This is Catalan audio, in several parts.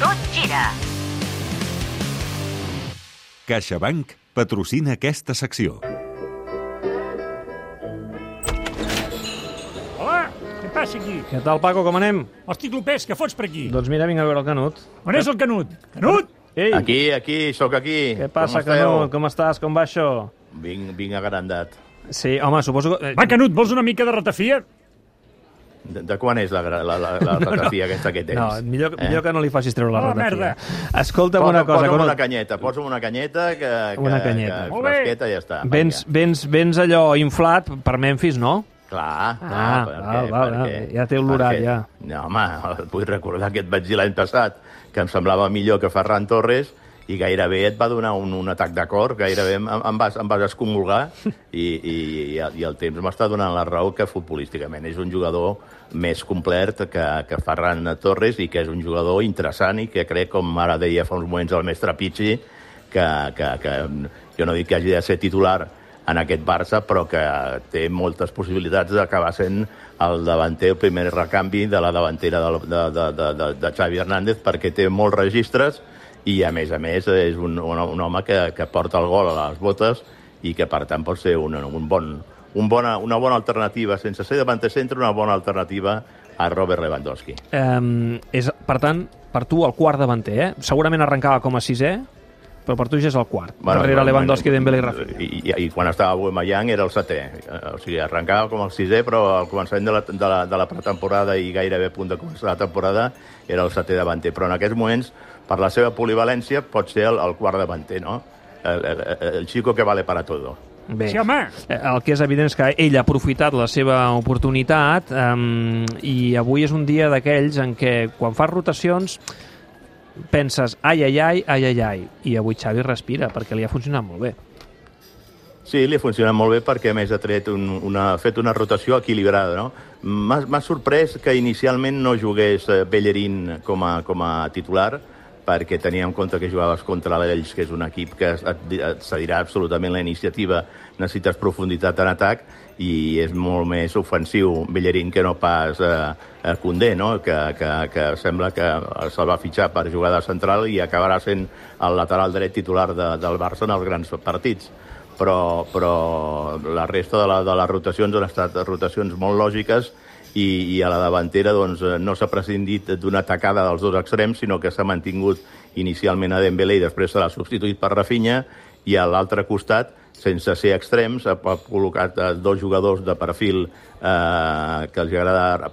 Tot gira. CaixaBank patrocina aquesta secció. Hola, què passa aquí? Què tal, Paco, com anem? Hosti, Clopés, què fots per aquí? Doncs mira, vinc a veure el Canut. On és el Canut? Canut? Ei, Aquí, aquí, sóc aquí. què passa, Com? Canut? Com estàs? Com va això? Vinc, vinc agrandat. Sí, home, suposo que... eh, Va, Canut, vols una mica de ratafia? De, de quan és la, la, la, la ratafia aquesta que tens? No, millor, millor que no li facis treure la Oh, ratafia. merda. Escolta'm Posa, una cosa, posa'm una canyeta, posa'm una canyeta que, que, Una canyeta. que Molt bé. fresqueta i ja està. Vens, vens, vens allò inflat per Memphis, no? Clar, clar, Ah, per val, val, per val. què? Ja té què? ja. No, home, vull recordar que et vaig dir l'any passat que em semblava millor que Ferran Torres i gairebé et va donar un, un atac de cor, gairebé em, em, vas, em vas excomulgar i, i, i, i el temps m'està donant la raó que futbolísticament és un jugador més complet que, que Ferran Torres i que és un jugador interessant i que crec, com ara deia fa uns moments el mestre Pichi, que, que, que jo no dic que hagi de ser titular en aquest Barça, però que té moltes possibilitats d'acabar sent el davanter, el primer recanvi de la davantera de, de, de, de, de Xavi Hernández, perquè té molts registres i, a més a més, és un, un, un home que, que porta el gol a les botes i que, per tant, pot ser un, un bon, un bona, una bona alternativa, sense ser davanter centre, una bona alternativa a Robert Lewandowski. Um, és, per tant, per tu el quart davanter, eh? Segurament arrencava com a sisè, però per tu ja és el quart. Bueno, darrere bueno, Lewandowski, bueno, Dembélé i Rafinha. I, i, I quan estava Aubameyang era el setè. Eh, O sigui, arrencava com el sisè, però al començament de la, de la, de la pretemporada i gairebé a punt de començar la temporada era el setè davanter. Però en aquests moments, per la seva polivalència, pot ser el, el quart davanter, no? El, el, el chico que vale para todo. Bé, Sí, home. Eh, el que és evident és que ell ha aprofitat la seva oportunitat um, i avui és un dia d'aquells en què quan fas rotacions penses ai, ai, ai, ai, ai, ai, i avui Xavi respira perquè li ha funcionat molt bé. Sí, li ha funcionat molt bé perquè, a més, ha, tret un, una, ha fet una rotació equilibrada. No? M'ha sorprès que inicialment no jugués eh, Bellerín com a, com a titular, perquè tenia en compte que jugaves contra l'Ells, que és un equip que et, cedirà absolutament la iniciativa, necessites profunditat en atac, i és molt més ofensiu Bellerín que no pas eh, Condé, no? que, que, que sembla que se'l va fitxar per jugar de central i acabarà sent el lateral dret titular de, del Barça en els grans partits però, però la resta de, la, de les rotacions han estat rotacions molt lògiques i, i a la davantera doncs, eh, no s'ha prescindit d'una atacada dels dos extrems, sinó que s'ha mantingut inicialment a Dembélé i després se l'ha substituït per Rafinha i a l'altre costat, sense ser extrems, ha col·locat eh, dos jugadors de perfil eh, que els agrada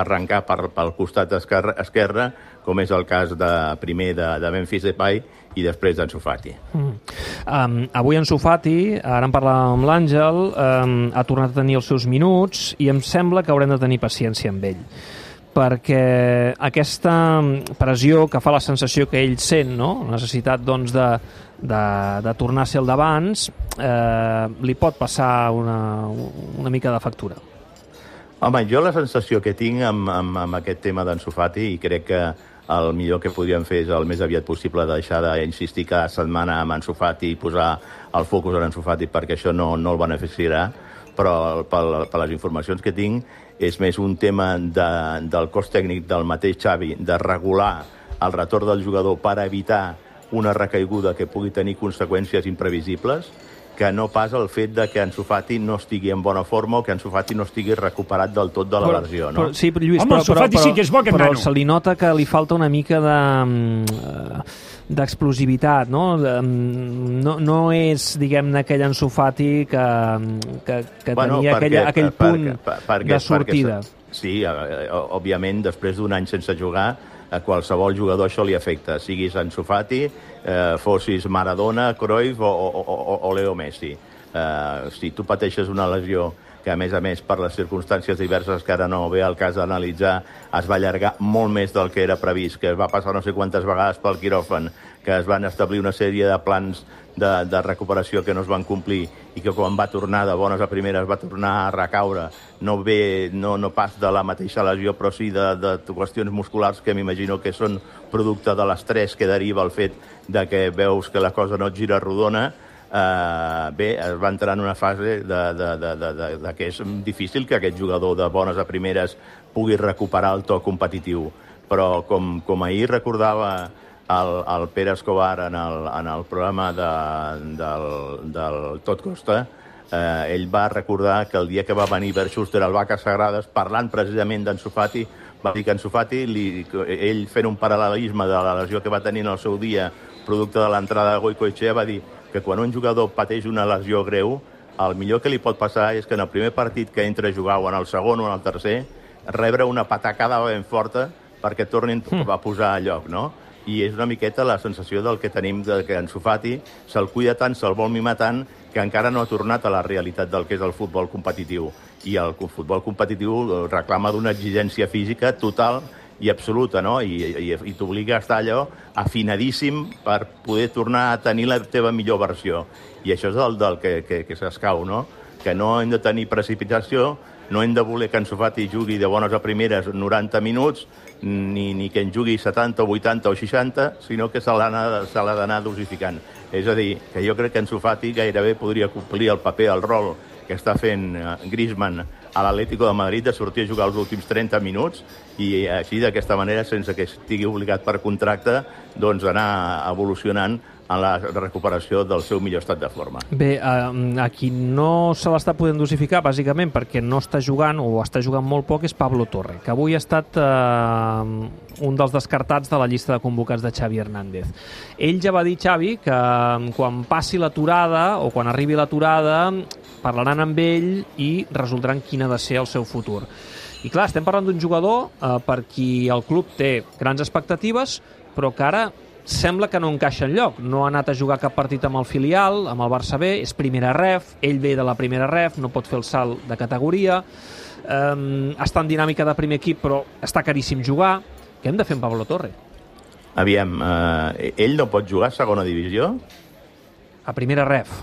arrencar per, pel costat esquerre, esquerre, com és el cas de, primer de, de Memphis Depay i després d'Ansu Fati. Mm. Um, avui en Sofati, ara en parlàvem amb l'Àngel, um, ha tornat a tenir els seus minuts i em sembla que haurem de tenir paciència amb ell perquè aquesta pressió que fa la sensació que ell sent, no? la necessitat doncs, de, de, de tornar a ser el d'abans, eh, li pot passar una, una mica de factura. Home, jo la sensació que tinc amb, amb, amb aquest tema d'en Sofati, i crec que el millor que podríem fer és el més aviat possible deixar d'insistir cada setmana amb en Sofati i posar el focus en en Sofati perquè això no, no el beneficiarà, però per, per les informacions que tinc és més un tema de, del cos tècnic del mateix Xavi, de regular el retorn del jugador per evitar una recaiguda que pugui tenir conseqüències imprevisibles, que no pas el fet de que en Sofati no estigui en bona forma o que en Sofati no estigui recuperat del tot de la versió, no? Però, sí, però, Lluís, Home, però, Sofati però, sí que és bo, aquest però nano. se li nota que li falta una mica de mm, eh, d'explosivitat, no? De, mm, no? No és, diguem-ne, aquell Ansu Fati que, que, que tenia aquella, aquell punt per- perquè- de sortida. Perquè, sí, eh, eh, òbviament, després d'un any sense jugar, a qualsevol jugador això li afecta, siguis Ansu Fati, eh, fossis Maradona, Cruyff o, o, o, o Leo Messi. Eh, si tu pateixes una lesió que, a més a més, per les circumstàncies diverses que ara no ve al cas d'analitzar, es va allargar molt més del que era previst, que es va passar no sé quantes vegades pel quiròfan, que es van establir una sèrie de plans de, de recuperació que no es van complir i que quan va tornar de bones a primeres va tornar a recaure, no ve no, no pas de la mateixa lesió, però sí de, de qüestions musculars que m'imagino que són producte de l'estrès que deriva el fet de que veus que la cosa no et gira rodona, eh, bé, es va entrar en una fase de, de, de, de, de, de que és difícil que aquest jugador de bones a primeres pugui recuperar el to competitiu. Però com, com ahir recordava el, el Pere Escobar en el, en el programa de, del, del Tot Costa, eh, ell va recordar que el dia que va venir Bert Schuster al Vaques Sagrades, parlant precisament d'en Sofati, va dir que en Sofati, li, ell fent un paral·lelisme de la lesió que va tenir en el seu dia, producte de l'entrada de Goicoechea, va dir que quan un jugador pateix una lesió greu, el millor que li pot passar és que en el primer partit que entra a jugar o en el segon o en el tercer, rebre una patacada ben forta perquè tornin mm. a posar a lloc, no? I és una miqueta la sensació del que tenim de que en Sofati se'l cuida tant, se'l vol mimar tant, que encara no ha tornat a la realitat del que és el futbol competitiu. I el futbol competitiu reclama d'una exigència física total i absoluta, no? I, i, i t'obliga a estar allò afinadíssim per poder tornar a tenir la teva millor versió. I això és el del que, que, que s'escau, no? Que no hem de tenir precipitació, no hem de voler que en Sofati jugui de bones a primeres 90 minuts, ni, ni que en jugui 70 o 80 o 60, sinó que se l'ha d'anar dosificant. És a dir, que jo crec que en Sofati gairebé podria complir el paper, el rol que està fent eh, Griezmann a l'Atlético de Madrid de sortir a jugar els últims 30 minuts i així d'aquesta manera, sense que estigui obligat per contracte, doncs anar evolucionant en la recuperació del seu millor estat de forma. Bé, eh, a qui no se l'està podent dosificar, bàsicament perquè no està jugant o està jugant molt poc, és Pablo Torre, que avui ha estat eh, un dels descartats de la llista de convocats de Xavi Hernández. Ell ja va dir, Xavi, que quan passi l'aturada o quan arribi l'aturada parlaran amb ell i resoldran quin ha de ser el seu futur. I clar, estem parlant d'un jugador eh, per qui el club té grans expectatives, però que ara sembla que no encaixa en lloc. No ha anat a jugar cap partit amb el filial, amb el Barça B, és primera ref, ell ve de la primera ref, no pot fer el salt de categoria, um, està en dinàmica de primer equip, però està caríssim jugar. Què hem de fer amb Pablo Torre? Aviam, eh, ell no pot jugar a segona divisió? A primera ref.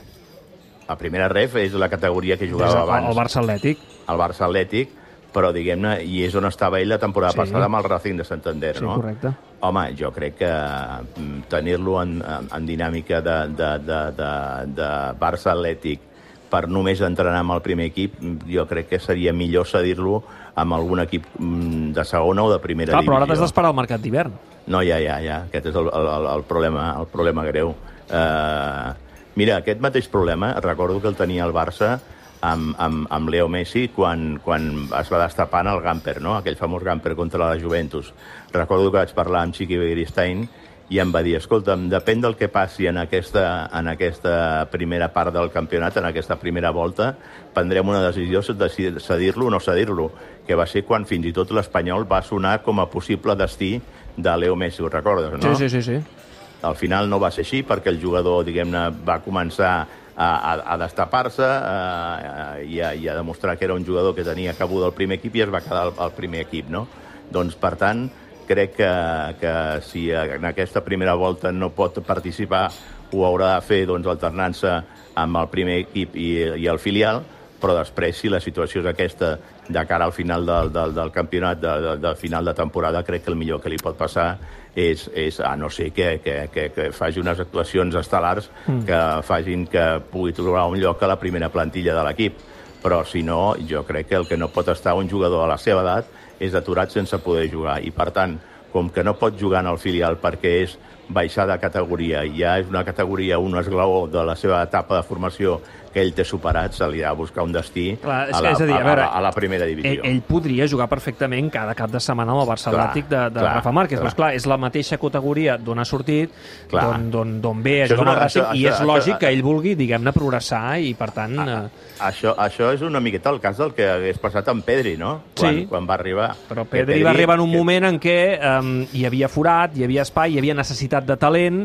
A primera ref és la categoria que jugava abans. El Barça Atlètic. El Barça Atlètic, però diguem-ne, i és on estava ell la temporada sí. passada amb el Racing de Santander, sí, no? correcte. Home, jo crec que mm, tenir-lo en, en dinàmica de, de, de, de, de Barça Atlètic per només entrenar amb el primer equip, jo crec que seria millor cedir-lo amb algun equip mm, de segona o de primera Clar, divisió. però ara t'has d'esperar al mercat d'hivern. No, ja, ja, ja. Aquest és el, el, el, problema, el problema greu. Uh, mira, aquest mateix problema, recordo que el tenia el Barça amb, amb, amb Leo Messi quan, quan es va destapar en el Gamper, no? aquell famós Gamper contra la Juventus. Recordo que vaig parlar amb Chiqui Begiristain i em va dir, escolta'm, depèn del que passi en aquesta, en aquesta primera part del campionat, en aquesta primera volta, prendrem una decisió de cedir-lo o no cedir-lo, que va ser quan fins i tot l'Espanyol va sonar com a possible destí de Leo Messi, ho recordes, no? Sí, sí, sí. sí. Al final no va ser així perquè el jugador, diguem-ne, va començar a, a, destapar-se eh, i, a, i a demostrar que era un jugador que tenia cabuda al primer equip i es va quedar al, al primer equip, no? Doncs, per tant, crec que, que si en aquesta primera volta no pot participar ho haurà de fer doncs, alternant-se amb el primer equip i, i el filial, però després, si la situació és aquesta de cara al final del, del, del campionat, de, de, de final de temporada, crec que el millor que li pot passar és, és a no ser que, que, que, que faci unes actuacions estel·lars mm. que facin que pugui trobar un lloc a la primera plantilla de l'equip. Però, si no, jo crec que el que no pot estar un jugador a la seva edat és aturat sense poder jugar. I, per tant, com que no pot jugar en el filial perquè és baixar de categoria, ja és una categoria, un esglaó de la seva etapa de formació que ell té superat, se li ha de buscar un destí Clar, és a, la, és a, dir, a, veure, a, la, a la primera divisió. Ell, ell podria jugar perfectament cada cap de setmana al Barça Atlètic de, de clar, Rafa Márquez, clar. però clar, és la mateixa categoria d'on ha sortit, d'on ve a jugar amb el Racing, i és això, lògic això, que ell vulgui, diguem-ne, progressar i, per tant... A, eh... això, això és una miqueta el cas del que hagués passat amb Pedri, no? Quan, sí. quan va arribar. Però Pedri, Pedri va arribar en un que... moment en què um, hi havia forat, hi havia espai, hi havia necessitat de talent,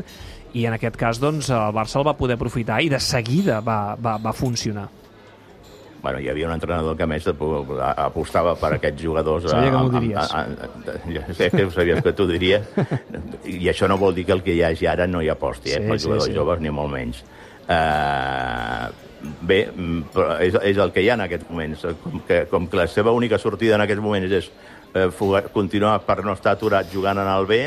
i en aquest cas doncs, el Barça el va poder aprofitar i de seguida va, va, va funcionar. Bueno, hi havia un entrenador que més apostava per aquests jugadors. Sabia que m'ho diries. A, a, a, ja sé que sabies que tu diries. I això no vol dir que el que hi hagi ara no hi aposti, eh, sí, pels jugadors sí, sí. joves, ni molt menys. Uh, bé, però és, és el que hi ha en aquests moments. Com que, com que la seva única sortida en aquests moments és eh, continuar per no estar aturat jugant en el B,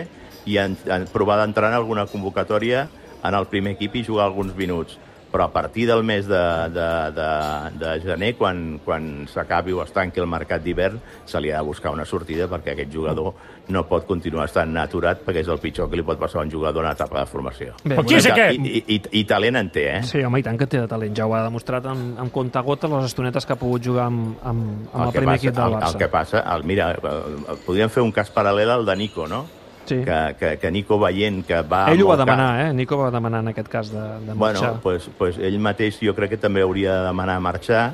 i en, en provar d'entrar en alguna convocatòria en el primer equip i jugar alguns minuts. però a partir del mes de, de, de, de gener, quan, quan s'acabi o es tanqui el mercat d'hivern, se li ha de buscar una sortida perquè aquest jugador no pot continuar estant aturat perquè és el pitjor que li pot passar a un jugador en etapa de formació. Bé, qui és I, aquest? i, i, I talent en té, eh? Sí, home, i tant que té de talent. Ja ho ha demostrat amb, amb compte gota les estonetes que ha pogut jugar amb, amb, amb el, que primer passa, equip del el, Barça. el que passa, el, mira, el, podríem fer un cas paral·lel al de Nico, no? Sí. Que, que, que Nico veient que va... Ell ho va demanar, eh? Nico va demanar en aquest cas de, de Bueno, marxar. pues, pues ell mateix jo crec que també hauria de demanar marxar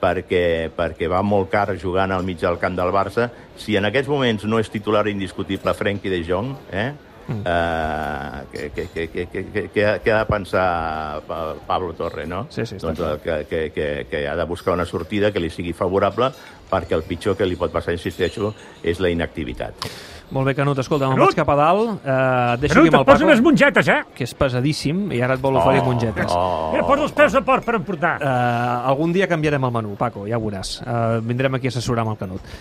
perquè, perquè va molt car jugant al mig del camp del Barça. Si en aquests moments no és titular indiscutible Frenkie de Jong, eh? Mm. Uh, que, que, que, que, que, que, que, ha, que ha de pensar Pa- Pablo Torre, no? Sí, sí, doncs, eh, que, que, que, que ha de buscar una sortida que li sigui favorable perquè el pitjor que li pot passar, insisteixo, és la inactivitat. Molt bé, Canut, escolta, me'n vaig cap a dalt, eh, deixo Canut, aquí amb el Paco, unes mongetes, eh? que és pesadíssim, i ara et vol oferir mongetes. Oh, Mira, posa els peus de porc per emportar. Uh, algun dia canviarem el menú, Paco, ja ho veuràs. Uh, vindrem aquí a assessorar amb el Canut.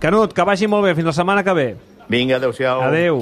Canut, que vagi molt bé, fins la setmana que ve. Vinga, adeu-siau. Adeu.